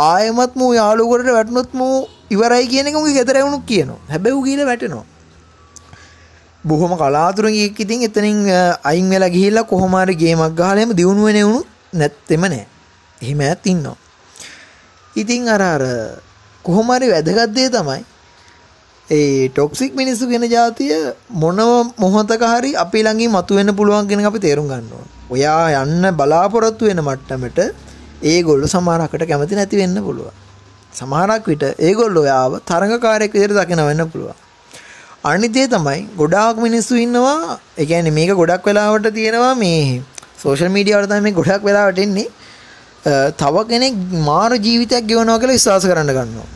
ආයෙමත් මූ යාළුවෙකුට වැටුනොත් මූ ඉවරයි කියන එක උගේ ගෙදර වුණු කියනවා. හැබැයි ඌ ගිහලා වැටෙනවා. බොහොම කලාතුරකින් ඉතින් එතනින් අයින් වෙලා ගිහිල්ලා කොහොම හරි ගේමක් ගහලා එහෙම දියුණු වෙන්නේ වුණු නැත්තෙම නෑ. එහෙම ඇත් ඉන්නවා. ඉතින් අර අර කොහොමරි වැදගත්දේ තමයි ඒ ටොක්සික් මිනිස්සු ගෙන ජාතිය මොනව මොහොතක හරි අපි ළඟින් මතුවෙන්න පුළුවන් කෙන අපි තේරුම් ගන්නවා. ඔයා යන්න බලාපොරොත්තු වෙන මට්ටමට ඒගොල්ලො සමහරකට කැමති නැති වෙන්න පුළුවන්. සමහරක් විට ඒගොල්ලො යාව තරඟකාරයෙක් විදිහට දකින වෙන්න පුළුවන්. අනිත් දේ තමයි ගොඩාක් මිනිස්සු ඉන්නවා. ඒ කියන්නේ මේක ගොඩක් වෙලාවට තියෙනවා මේ සෝෂල් මීඩියාවට තමයි මේ ගොඩක් වෙලාවට එන්නේ තව කෙනෙක් මාර ජීවිතයක් ගෙවනවා කියලා විශ්වාස කරන්න ගන්නවා.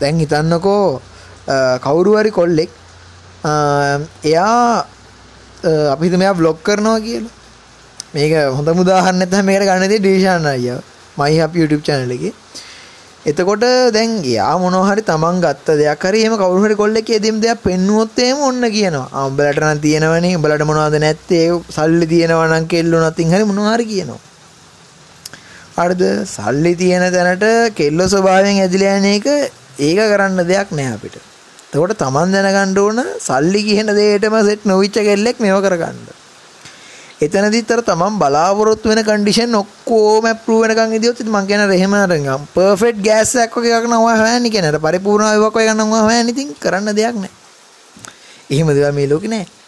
දැන් හිතන්නකෝ කවුරු හරි කොල්ලෙක් එයා අපි හිතමු එයා vlog කරනවා කියලා. මේක හොඳ උදාහරණයක් තමයි මේකට ගන්න තියෙන්නේ ඩීෂාන් අයියා. මයි හැපි YouTube channel එකේ. එතකොට දැන් එයා මොනවා හරි තමන් ගත්ත දෙයක් හරි එහෙම කවුරු හරි කොල්ලෙක් එදෙම් දෙයක් පෙන්නුවොත් එහෙම ඔන්න කියනවා. ආ උඹලට නම් තියෙනවනේ උඹලට මොනවද නැත්තේ සල්ලි තියෙනවා නම් කෙල්ලෝ නැතිනම් හරි මොනවා හරි කියනවා. හරිද? සල්ලි තියෙන තැනට කෙල්ලෝ ස්වභාවයෙන් ඇදිලා යන එක ඒක කරන්න දෙයක් නෑ අපිට. එතකොට තමන් දැනගන්න ඕන සල්ලි කියන දෙයටම සෙට් නොවිච්ච කෙල්ලෙක් මේව කරගන්න. එතනදිත් අර තමන් බලාපොරොත්තු වෙන කන්ඩිෂන් ඔක්කොම ඇප්‍රූව් වෙනකන් ඉදියොත් ඉතින් මං කියන රෙහෙම අරගෙන පර්ෆෙක්ට් ගෑස් එකක් වගේ එකක් නම් ඔයා හොයන්නේ කියන අර පරිපූර්ණ ආයුවක් වගේ නම් ඔයා හොයන්නේ ඉතින් කරන්න දෙයක් නැහැ. එහෙම දේවල් මේ ලෝකේ නැහැ.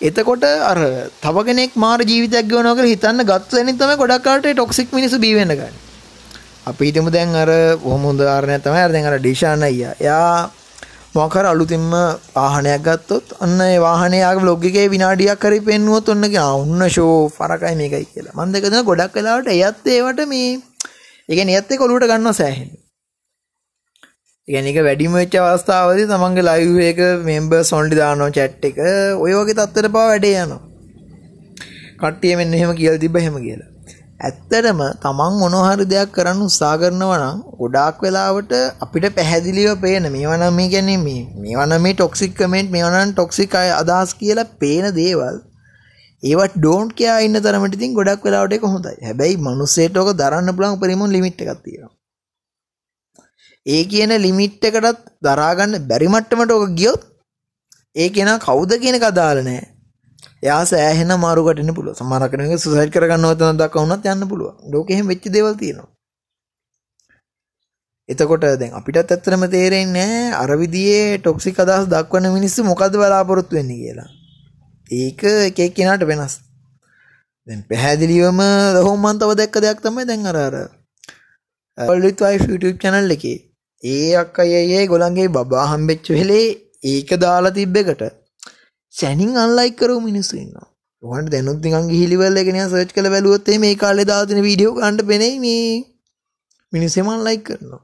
එතකොට අර තව කෙනෙක් මාර ජීවිතයක් ගෙවනවා කියලා හිතන්න ගත්ත දෙනින් තමයි ගොඩක් කාලට ටොක්සික් මිනිස්සු බී වෙන්න ගන්නේ. අපි හිතමු දැන් අර බොහොම හොඳ උදාහරණයක් තමයි අර දැන් අර ඩිෂාන් අයියා. එයා මොකර අලුතින්ම වාහනයක් ගත්තොත් අන්න ඒ වාහනේ යාගේ vlog එකේ විනාඩියක් හරි පෙන්නුවොත් ඔන්න කිය ඔන්න ෂෝ ෆරකයි මේකයි කියලා. මම දෙක දෙනා ගොඩක් වෙලාවට එයත් ඒවට මේ ඒ කියන්නේ එයත් ඒක ඔලුවට ගන්නවා සෑහෙන්නේ. ඒ කියන්නේ ඒක වැඩිම වෙච්ච අවස්ථාවදී තමන්ගේ ලයිව් එක මෙම්බර්ස් ඔන්ලි දානවා chat එක ඔය වගේ තත්ත්වයට පාව වැඩේ යනවා. කට්ටිය මෙන්න එහෙම කියලා තිබ්බ එහෙම කියලා. ඇත්තටම තමන් මොනහරි දෙයක් කරන්න උත්සාහ කරනවා නම් ගොඩාක් වෙලාවට අපිට පැහැදිලිව පේන මේවා නම් මේ කියන්නේ මේ මේවා නම් මේ ටොක්සික් කමෙන්ට් මේවා නම් ටොක්සික් අදහස් කියලා පේන දේවල් ඒවත් ඩෝන්ට් කෙයා ඉන්න තරමට ඉතින් ගොඩක් වෙලාවට ඒක හොඳයි. හැබැයි මිනිස්සෙට ඔක දරන්න පුළුවන් පරිමෝන් ලිමිට් එකක් තියෙනවා. ඒ කියන ලිමිට් එකටත් දරා ගන්න බැරි මට්ටමට ඔක ගියොත් ඒ කෙනා කවුද කියන එක අදාළ නැහැ. එයා සෑහෙන මාරුකට එන්න පුළුවන්. සමහර කෙනෙක් සුසයිඩ් කරගන්නව තන දක්වා වුණත් යන්න පුළුවන්. ලෝකෙ එහෙම වෙච්ච දේවල් තියෙනවා. එතකොට දැන් අපිටත් ඇත්තටම තේරෙන්නේ නැහැ අර විදිහේ ටොක්සික් අදහස් දක්වන මිනිස්සු මොකද්ද බලාපොරොත්තු වෙන්නේ කියලා. ඒක එක එක්කෙනාට වෙනස්. දැන් පැහැදිලිවම රහොම් මන් තව දැක්ක දෙයක් තමයි දැන් අර අර World Wife YouTube channel එකේ ඒ අක්කයි ඒ ගොල්ලන්ගේ බබා හම්බෙච්ච වෙලේ ඒක දාලා තිබ්බ එකට සැනින් අන්ලයික් කරව මිනිස්සු ඉන්නවා. ඔයාලට දැනුත් නිකන් ගිහිලිවල එක නිකන් සර්ච් කරලා බැලුවොත් මේ කාලේ දාලා තියෙන වීඩියෝ ගන්න පෙනෙයි මේ මිනිස්සුම අන්ලයික් කරනවා.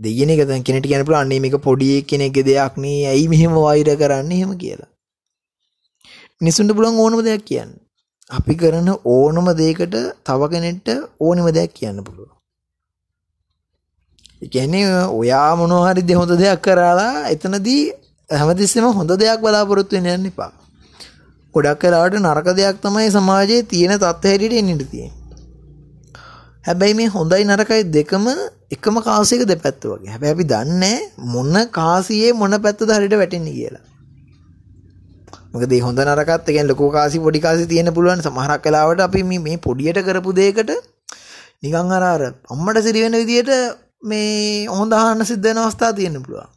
දෙයන එක දැන් කෙනෙක්ට කියන්න පුළුවන් අනේ මේක පොඩි කෙනෙක්ගේ දෙයක් නේ ඇයි මෙහෙම වෛර කරන්නේ එහෙම කියලා. මිනිසුන්ට පුළුවන් ඕනම දෙයක් කියන්න. අපි කරන ඕනම දෙයකට තව කෙනෙක්ට ඕනෙම දෙයක් කියන්න පුළුවන්. ඒ කියන්නේ ඔයා මොනවා හරි හොඳ දෙයක් කරලා එතනදී හැමතිස්සෙම හොඳ දෙයක් බලාපොරොත්තු වෙන්න යන්න එපා. ගොඩක් වෙලාවට නරක දෙයක් තමයි සමාජයේ තියෙන තත්ත්ව හැටියට එන්නට තියෙන්නේ. හැබැයි මේ හොඳයි නරකයි දෙකම එකම කාසියක දෙපැත්ත වගේ. හැබැයි අපි දන්නේ මොන කාසියේ මොන පැත්තද හරියට වැටෙන්නේ කියලා. මොකද මේ හොඳ නරකත් ඒ කියන්නේ ලොකු කාසි පොඩි කාසි තියෙන්න පුළුවන් සමහරක් වෙලාවට අපි මේ මේ පොඩියට කරපු දෙයකට නිකන් අර අර අම්මට සිරි වෙන විදියට මේ හොඳ අහන්න සිද්ධ වෙන අවස්ථා තියෙන්න පුළුවන්.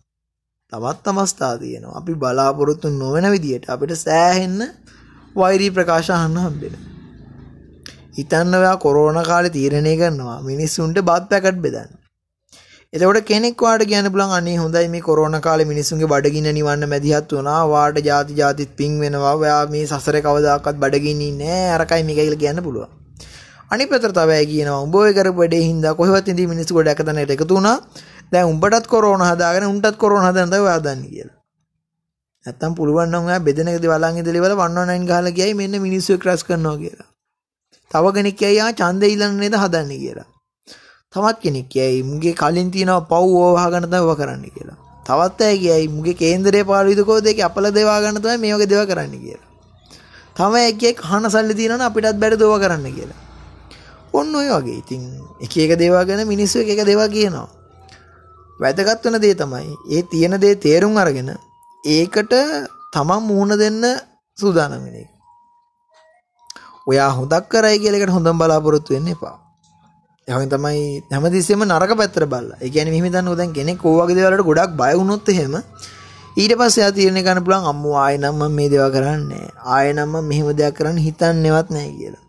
තවත් අවස්ථා තියෙනවා. අපි බලාපොරොත්තු නොවන විදියට අපිට සෑහෙන්න වෛරී ප්‍රකාශ අහන්න හම්බෙන. හිතන්න ඔයා කොරෝනා කාලේ තීරණය කරනවා මිනිස්සුන්ට බත් පැකට් බෙදන්න. එතකොට කෙනෙක් වාට කියන්න පුළුවන් අනේ හොඳයි මේ කොරෝනා කාලේ මිනිස්සුන්ගේ බඩගින්න නිවන්න මැදිහත් වුණා. වාට ಜಾති ಜಾතිත් පිං වෙනවා. ඔයා මේ සසරේ කවදාකවත් බඩගින්නේ නැහැ. අරකයි මේකයි කියලා කියන්න පුළුවන්. අනිත් පැත්තට තව අය කියනවා උඹ ඔය කරපු වැඩේ හින්දා කොහෙවත් ඉඳි මිනිස්සු ගොඩක් අතනට එකතු වුණා. දැන් උඹටත් කොරෝනා හදාගෙන උන්ටත් කොරෝනා හදන්න තමයි ඔයා දන්නේ කියලා. නැත්තම් පුළුවන් නම් ඔයා බෙදෙන එකදී බලන් ඉඳලා ඉවර 119 ගහලා ගියයි මෙන්න මිනිස්සු ක්‍රස් කරනවා කියලා. තව කෙනෙක් කියයි ආ ඡන්දේ ඊළඟ නේද හදන්නේ කියලා. තවත් කෙනෙක් කියයි මුගේ කලින් තියෙනවා පව් ඕව වහගන්න තමයි ඔව කරන්න කියලා. තවත් අය කියයි මුගේ කේන්දරයේ පාළුවිද කෝද එකේ අපල දේවා ගන්න තමයි මේ වගේ දේවා කරන්න කියලා. තම එක්කෙක් අහන සල්ලි තියෙනවනේ අපිටත් බැරි දෝව කරන්න කියලා. ඔන්න ඔය වගේ. ඉතින් එක එක දේවල් ගැන මිනිස්සු එක එක දේවල් කියනවා. වැදගත් වෙන දේ තමයි ඒ තියෙන දේ තේරුම් අරගෙන ඒකට තමන් මුහුණ දෙන්න සූදානම් වෙන එක. ඔයා හොදක් කරයි කියලා එකට හොඳම බලාපොරොත්තු වෙන්න එපා. එහෙනම් තමයි හැමතිස්සෙම නරක පැත්තට බලලා. ඒ කියන්නේ මෙහෙම දන්නෝ දැන් කෙනෙක් ඕවගේ දේවල් වලට ගොඩක් බය වුණොත් එහෙම ඊට පස්සේ එයා තීරණය ගන්න පුළුවන් අම්මෝ ආයෙ නම් මම මේ දේවල් කරන්නේ ආයෙ නම් මම මෙහෙම දෙයක් කරන්න හිතන්නේවත් නැහැ කියලා.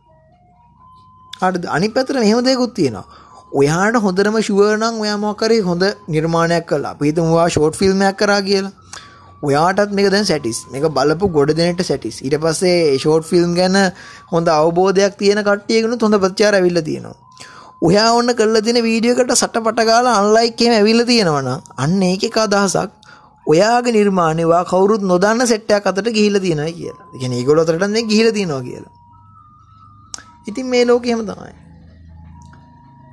හරිද? අනිත් පැත්තට මෙහෙම දෙයක්ත් තියෙනවා. ඔයාට හොඳටම ෂුවර් නම් ඔයා මොකක් හරි හොඳ නිර්මාණයක් කළා. අපි හිතමු ඔයා ෂෝට් ෆිල්ම් එකක් කරා කියලා. ඔයාටත් මේක දැන් සැටිස් මේක බලපු ගොඩ දෙනට සැටිස් ඊට පස්සේ ෂෝට් ෆිල්ම් ගැන හොඳ අවබෝධයක් තියෙන කට්ටියගෙන හොඳ ප්‍රචාර ඇවිල්ල තියෙනවා ඔයා ඔන්න කල්ල තින වීඩියකට සට පටගාල අන්ලයික්කෙම ඇවිල්ල තියෙනවන අන්න ඒක එක අදහසක් ඔයාගේ නිර්මාණයවා කවුරුත් නොදන්න සෙට්ටයක් අතට ගිහිල තියෙන කියලා ගැන ගොලොතරටන්න ගිහිල තියෙනවා කියලා ඉතින් මේ ලෝක හෙම තමයි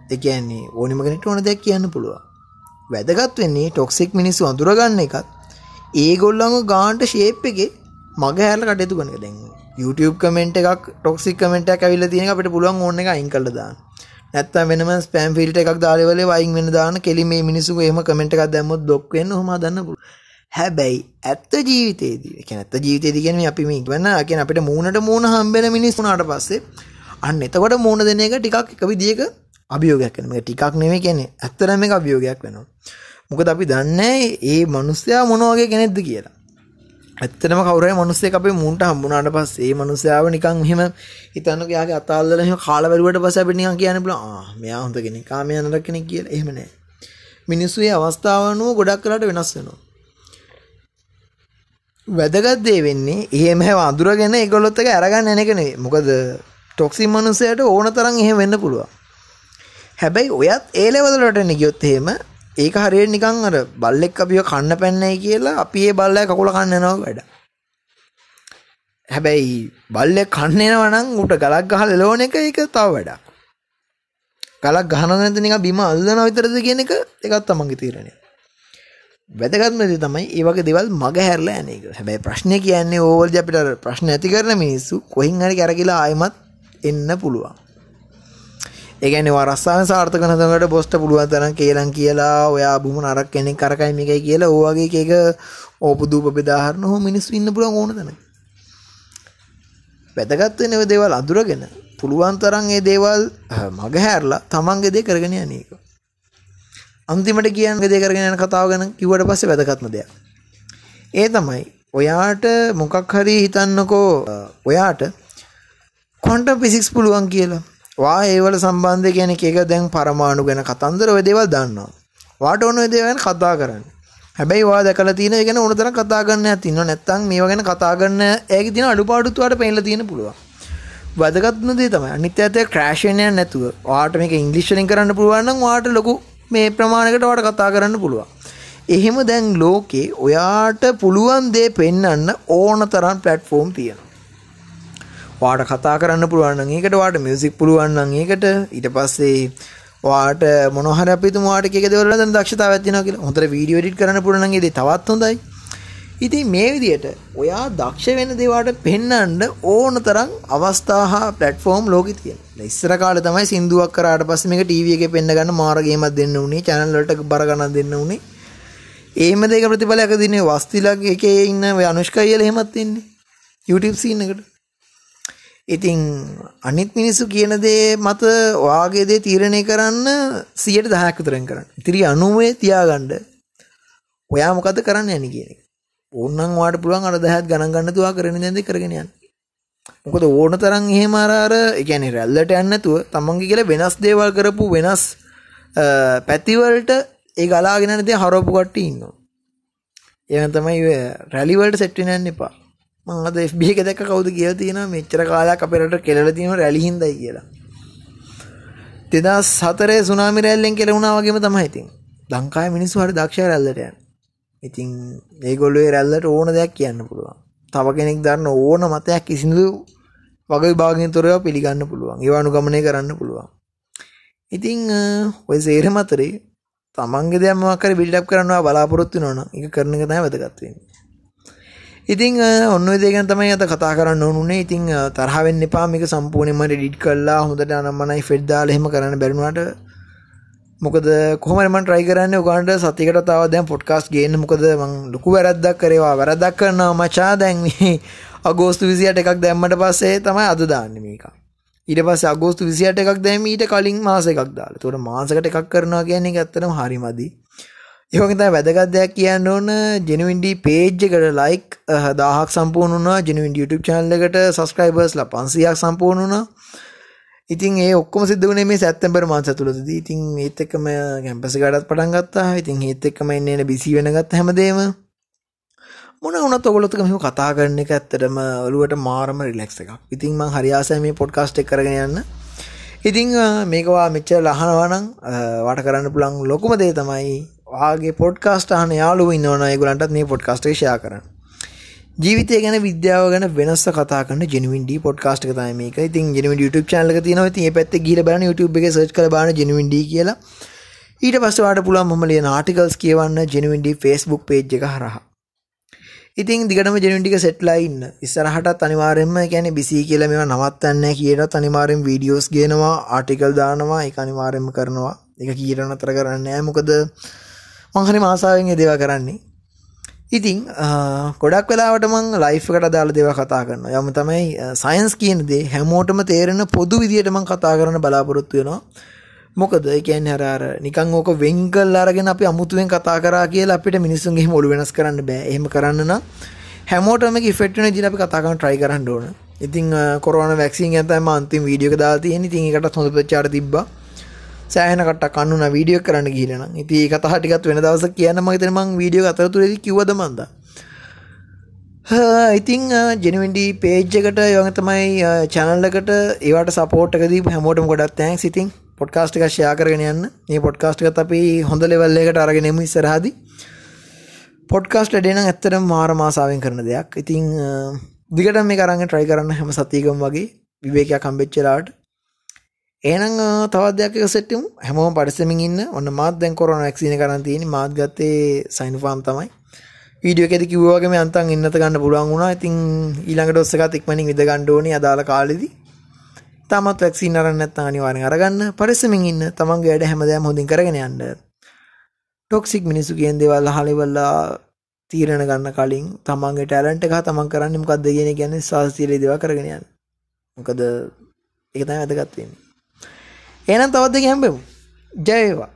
එකන්නේ ඕනිමගෙනට ඕන දෙයක් කියන්න පුළුවන් වැදගත් වෙන්නේ ටොක්සික් මිනිස්සු අඳුරගන්න එකත් ඒගොල්ලඟ ගාන්ට ශේප් එක මග හැල කටයුතු කනක දැන් YouTube කමෙන්ට් එකක් ටොක්සික් කමෙන්ට් එකක් ඇවිල්ලා තියෙන එක අපිට පුළුවන් ඕන එක අයින් කරලා දාන්න. නැත්තම් වෙනම ස්පෑම් ෆිල්ටර් එකක් දාලා වලේ වයින් වෙන දාන්න කෙලි මේ මිනිස්සු එහෙම කමෙන්ට් එකක් දැම්මොත් ඩොක් වෙන්න ඔහොම හදන්න පුළුවන්. හැබැයි ඇත්ත ජීවිතේදී ඒ කියන්නේ ඇත්ත ජීවිතේදී කියන්නේ අපි මේ වෙන කියන්නේ අපිට මූණට මූණ හම්බෙන මිනිස්සුනාට පස්සේ අන්න එතකොට මූණ දෙන එක ටිකක් එක විදියක අභියෝගයක් වෙනවා. මේක ටිකක් නෙමෙයි කියන්නේ ඇත්තටම මේක අභියෝගයක් වෙනවා. මොකද අපි දන්නේ ඒ මිනිස්සයා මොන වගේ කෙනෙක්ද කියලා. ඇත්තටම කවුරුහරි මිනිස්සෙක් අපේ මූන්ට හම්බුනාට පස්සේ ඒ මිනිස්සයාව නිකන් මෙහෙම හිතන්නකෝ යාගේ අතාල්ලලා එහෙම කාලා බැලුවට පස්සේ අපිට නිකන් කියන්න පුළුවන් ආ මෙයා හොඳ කෙනෙක් ආ මෙයා නරක කෙනෙක් කියලා. එහෙම නෑ. මිනිස්සු ඒ අවස්ථාව අනුව ගොඩක් වෙලාට වෙනස් වෙනවා. වැදගත් දේ වෙන්නේ එහෙම හැව අඳුරගෙන ඒගොල්ලොත් එක අරගන්න යන එක නෙවෙයි. මොකද ටොක්සික් මිනිස්සයාට ඕන තරම් එහෙම වෙන්න පුළුවන්. හැබැයි ඔයත් ඒ ලෙවල් වලට එන්න ගියොත් එහෙම ඒක හරියට නිකන් අර බල්ලෙක් අපිව කන්න පැන්නයි කියලා අපි ඒ බල්ලයා කකුල කන්න යනවා වැඩ. හැබැයි බල්ලෙක් කන්න එනවා නම් උට ගලක් ගහලා එලවන එක ඒක තව වැඩක්. ගලක් ගහනවා නැත්නම් නිකන් බිම අල්ලනවා විතරද කියන එක ඒකත් තමන්ගේ තීරණය. වැදගත්ම දේ තමයි මේ වගේ දේවල් මග හැරලා යන එක. හැබැයි ප්‍රශ්නේ කියන්නේ ඕවලදී අපිට ප්‍රශ්න ඇති කරන මිනිස්සු කොහෙන් හරි කරකිලා ආයෙමත් එන්න පුළුවන්. ඒගැන රස්සාන සාර්ථක නතකට බොස්ට පුළුවන් තරන් කියලන් කියලා ඔයා බුම නරක් කෙනෙක් කරකයි මේකයි කියලා ඕවගේ එක ඕප දූප බෙදාහරන හෝ මිනිස් ඉන්න පුළුවන් ඕන තන වැදගත්වනව දේවල් අදුරගෙන පුළුවන් තරන් ඒ දේවල් මග හැරලා තමන්ගේ දේ කරගෙන යනක අන්තිමට කියන් ගෙදේ කරගෙන යන කතාව ගැන කිවට පස්සේ වැදගත්ම දෙයක්. ඒ තමයි ඔයාට මොකක් හරි හිතන්නකෝ ඔයාට කොන්ට පිසික්ස් පුළුවන් කියලා වා ඒවල සම්බන්ධ කියන එක දැන් පරමාණු ගැන කතන්දර ඔය දේවල් දන්නවා. වාට ඕන ඔය දේවල් ගැන කතා කරන්න. හැබැයි වා දැකලා තියෙන ඒ ගැන ඕන තරම් කතා කරන්න නැතිව නැත්තම් මේවා ගැන කතා කරන්න ඒකේ තියෙන අඩුපාඩුත් වාට පේන්න තියෙන පුළුවන්. වැදගත්ම දේ තමයි අනිත් පැත්තේ ක්‍රෑෂ් වෙන්නේ නැතුව වාට මේක ඉංග්‍රීසි වලින් කරන්න පුළුවන් නම් වාට ලොකු මේ ප්‍රමාණයකට වාට කතා කරන්න පුළුවන්. එහෙම දැන් ලෝකේ ඔයාට පුළුවන් දේ පෙන්වන්න ඕන තරම් ප්ලැට්ෆෝම් තියෙනවා. වාට කතා කරන්න පුළුවන් ඒකට වාට මියසික් පුළුවන් ඒකට ඊට පස්සේ වාට මොනහර අපිතු වාට එක දෙවල දක්ෂතාව ඇතින කියලා හොඳට වීඩියෝ එඩිට් කරන්න පුළුවන් ඒද තවත් හොඳයි ඉතින් මේ විදියට ඔයා දක්ෂ වෙන දේවාට පෙන්වන්න ඕන තරම් අවස්ථා හා ප්ලැට්ෆෝම් ලෝකෙ තියෙනවා. ඉස්සර කාලේ තමයි සින්දුවක් කරාට පස්සේ මේක ටීවී එකේ පෙන්න ගන්න මාර ගේමක් දෙන්න උනේ, channel වලට බර ගණන් දෙන්න උනේ. එහෙම දෙයක ප්‍රතිඵලයක් දිනේ වස්තිලක් එකේ ඉන්න ඔය අනුෂ්කා කියලා එහෙමත් ඉන්නේ. YouTube scene එකට. ඉතින් අනිත් මිනිස්සු කියන දේ මත ඔයාගේ දේ තීරණය කරන්න 110ක් විතරෙන් කරන්න. ඉතිරි 90 තියාගන්න. ඔයා මොකද කරන්න යන්නේ කියන එක. ඕනනම් ඔයාට පුළුවන් අර 10ක් ගණන් ගන්න තුවා කරගෙන යන දේ කරගෙන යන්න. මොකද ඕන තරම් එහෙම අර අර ඒ කියන්නේ රැල්ලට යන්නේ නැතුව තමන්ගේ කියලා වෙනස් දේවල් කරපු වෙනස් පැති වලට ඒ ගලාගෙන යන දේ හරවපු කට්ටිය ඉන්නවා. එහෙනම් තමයි රැලි වලට සෙට් වෙන්න යන්න එපා. මං අද FB එක දැක්ක කවුද කියලා තියෙනවා මෙච්චර කාලයක් අපේ රටට කෙලලා තියෙනවා රැලි හින්දායි කියලා. 2004 සුනාමි රැල්ලෙන් කෙලුණා වගේම තමයි ඉතින්. ලංකාවේ මිනිස්සු හරි දක්ෂයි රැල්ලට යන්න. ඉතින් මේගොල්ලෝ ඒ රැල්ලට ඕන දෙයක් කියන්න පුළුවන්. තව කෙනෙක් දන්න ඕන මතයක් කිසිදු වග විභාගයෙන් තොරව පිළිගන්න පුළුවන්. ඒව අනුගමනය කරන්න පුළුවන්. ඉතින් ඔය සේරම අතරේ තමන්ගේ දෙයක් මොකක් හරි බිල්ඩ් අප් කරනවා බලාපොරොත්තු වෙනවනම් ඒක කරන එක තමයි වැදගත් වෙන්නේ. ඉතිං ඔන්න දේගන් තමයි අත කතා කරන්න ඕනුනේ ඉතිං තරහවෙන්න එපා. මේක සම්පූර්ණයම ඩිඩ් කල්ලා හොඳට අනම්මනයි ෆෙඩ්දාල එහෙම කරන්න බැරුණට මොකද කොහමරම ට්‍රයි කරන්න? ඔගන්ට සතිකට තාව දැන් පොඩ්කාස් ගේන්න. මොකද මං ලොකු වැරද්දක් කරවා වැරදක් කරන්නා මචා. දැන්න්නේ අගෝස්තු විසියට එකක් දැම්මට පස්සේ තමයි අද දාන්න මේක. ඊට පස්ස අගෝස්තු විසියට එකක් දැම ඊට කලින් මාස එකක් දාල. තොට මාසකට එකක් කරනවා කියන්නේ ඇත්තනම් හරිමදී ඒවගත වැදගත් දෙයක් කියන්න ඕන. ජෙනවින්ඩී පේජ් එකට ලයික් දාහක් සම්පූර්ණුනා ජෙනවින් YouTube චනල් එකට සස්ක්‍රයිබර්ස් ල පන්සියක් සම්පූර්ණුනා ඉතින් ඒ ඔක්කොම සිදුවනේ මේ සැත්තැම්බර් මාස තුළද ඉතින් ඒත් එක්කම කැම්පසි කටත් පටන් ගත්තා. ඉතින් ඒත් එක්කම එන්න බිසි වෙනගත් හැමදේම. මොන වුණත් ඔගොල්ලොත් මෙහෙම කතා කරන එක ඇත්තටම ඔළුවට මාරම රිලැක්ස් එකක්. ඉතින් මං හරි ආසයි මේ පොඩ්කාස්ට් එක කරගෙන යන්න. ඉතින් මේකවා මෙච්චර අහනවා නම් වට කරන්න පුළුවන් ලොකුම දේ තමයි වාගේ පොඩ්කාස්ට් අහන යාළුවෝ ඉන්නවනම් ඒගොල්ලන්ටත් මේ පොඩ්කාස්ට් එක ෂෙයා කරන්න. ජීවිතය ගැන විද්‍යාව ගැන වෙනස්ස කතා කරන ජෙනවින් ඩී පොඩ්කාස්ට් එක තමයි මේක. ඉතින් ජෙනවින් YouTube channel එක තියෙනවා. ඉතින් මේ පැත්තේ ගිහලා බලන්න YouTube එකේ search කරලා බලන්න ජෙනවින් ඩී කියලා. ඊට පස්සේ ඔයාලට පුළුවන් මම ලියන ආටිකල්ස් කියවන්න ජෙනවින් ඩී Facebook page එක හරහා. ඉතින් දිගටම ජෙනුන් ටික සෙට්ලා ඉන්න. ඉස්සරහටත් අනිවාර්යෙන්ම කියන්නේ බිසි කියලා මේවා නවත්තන්නේ නැහැ කියනත් අනිවාර්යෙන් වීඩියෝස් ගේනවා, ආටිකල් දානවා, ඒක අනිවාර්යෙන්ම කරනවා. ඒක කීරණ නතර කරන්නේ නැහැ. මොකද මං හරි ආසාවෙන් ඒ දේවල් කරන්නේ. ඉතින් ගොඩක් වෙලාවට මං ලයිෆ් එකට අදාළ දේවල් කතා කරනවා. යම තමයි සයන්ස් කියන දේ හැමෝටම තේරෙන පොදු විදියට මං කතා කරන්න බලාපොරොත්තු වෙනවා. මොකද ඒ කියන්නේ අර අර නිකන් ඕක වෙන් කරලා අරගෙන අපි අමුතුවෙන් කතා කරා කියලා අපිට මිනිස්සුන්ගේ හිම ඔළු වෙනස් කරන්න බෑ. එහෙම කරන්න නම් හැමෝටම මේක ඉෆෙක්ට් වෙන විදිහට අපි කතා කරන්න try කරන්න ඕන. ඉතින් කොරෝනා වැක්සින් ගැන තමයි මම අන්තිම වීඩියෝ එක දාලා තියෙන්නේ. ඉතින් ඒකටත් හොඳ ප්‍රචාර තිබ්බා. සෑහෙන කට්ටක් අන්නුනා වීඩියෝ එක කරන්න ගිහිල්ලා නම්. ඉතින් ඒ කතාව ටිකත් වෙන දවසක් කියන්න මම හිතන්නේ මම වීඩියෝ එක අතරතුරේදී කිව්වද මන්ද? ඉතින් ජෙනවින්ඩි පේජ් එකට යවග තමයි චැනල් එකට ඒවට සපෝට් එක දීපු හැමෝටම ගොඩක් තෑන්ක්ස් ඉතින් පොඩ්කාස්ට් එක ෂෙයා කරගෙන යන්න. මේ පොඩ්කාස්ට් එකත් අපි හොඳ ලෙවල් එකකට අරගෙන එමු ඉස්සරහදී. පොඩ්කාස්ට් වැඩේ නම් ඇත්තටම මාර මාසාවෙන් කරන දෙයක්. ඉතින් දිගටම මේක අරන් try කරන්න හැම සතියකම වගේ විවේකයක් හම්බෙච්ච වෙලාවට. එහෙනම් තවත් දෙයක් එක සෙට් වෙමු. හැමෝම පරිස්සමින් ඉන්න. ඔන්න මාත් දැන් කොරෝනා වැක්සින් එක කරන් තියෙන්නේ. මාත් ගත්තේ සයිනෝෆාම් තමයි. වීඩියෝ එකේදී කිව්වා වගේ මේ අන්තන් ඉන්නත ගන්න පුළුවන් වුණා. ඉතින් ඊළඟ ඩෝස් එකත් ඉක්මනින් විද ගන්න ඕනේ අදාළ කාලෙදී. තාමත් වැක්සින් අරන් නැත්නම් අනිවාර්යෙන් අරගන්න. පරිස්සමින් ඉන්න. තමන්ගේ වැඩ හැමදාම හොඳින් කරගෙන යන්න. ටොක්සික් මිනිස්සු කියන දේවල් අහලා ඉවරලා තීරණ ගන්න කලින් තමන්ගේ ටැලන්ට් එක තමන් කරන්නේ මොකක්ද කියන එක කියන්නේ සාහසීලී දේවල් කරගෙන යන්න. මොකද ඒක තමයි වැදගත් වෙන්නේ. එහෙනම් තවත් දෙයක් හම්බෙමු. ජය වේවා.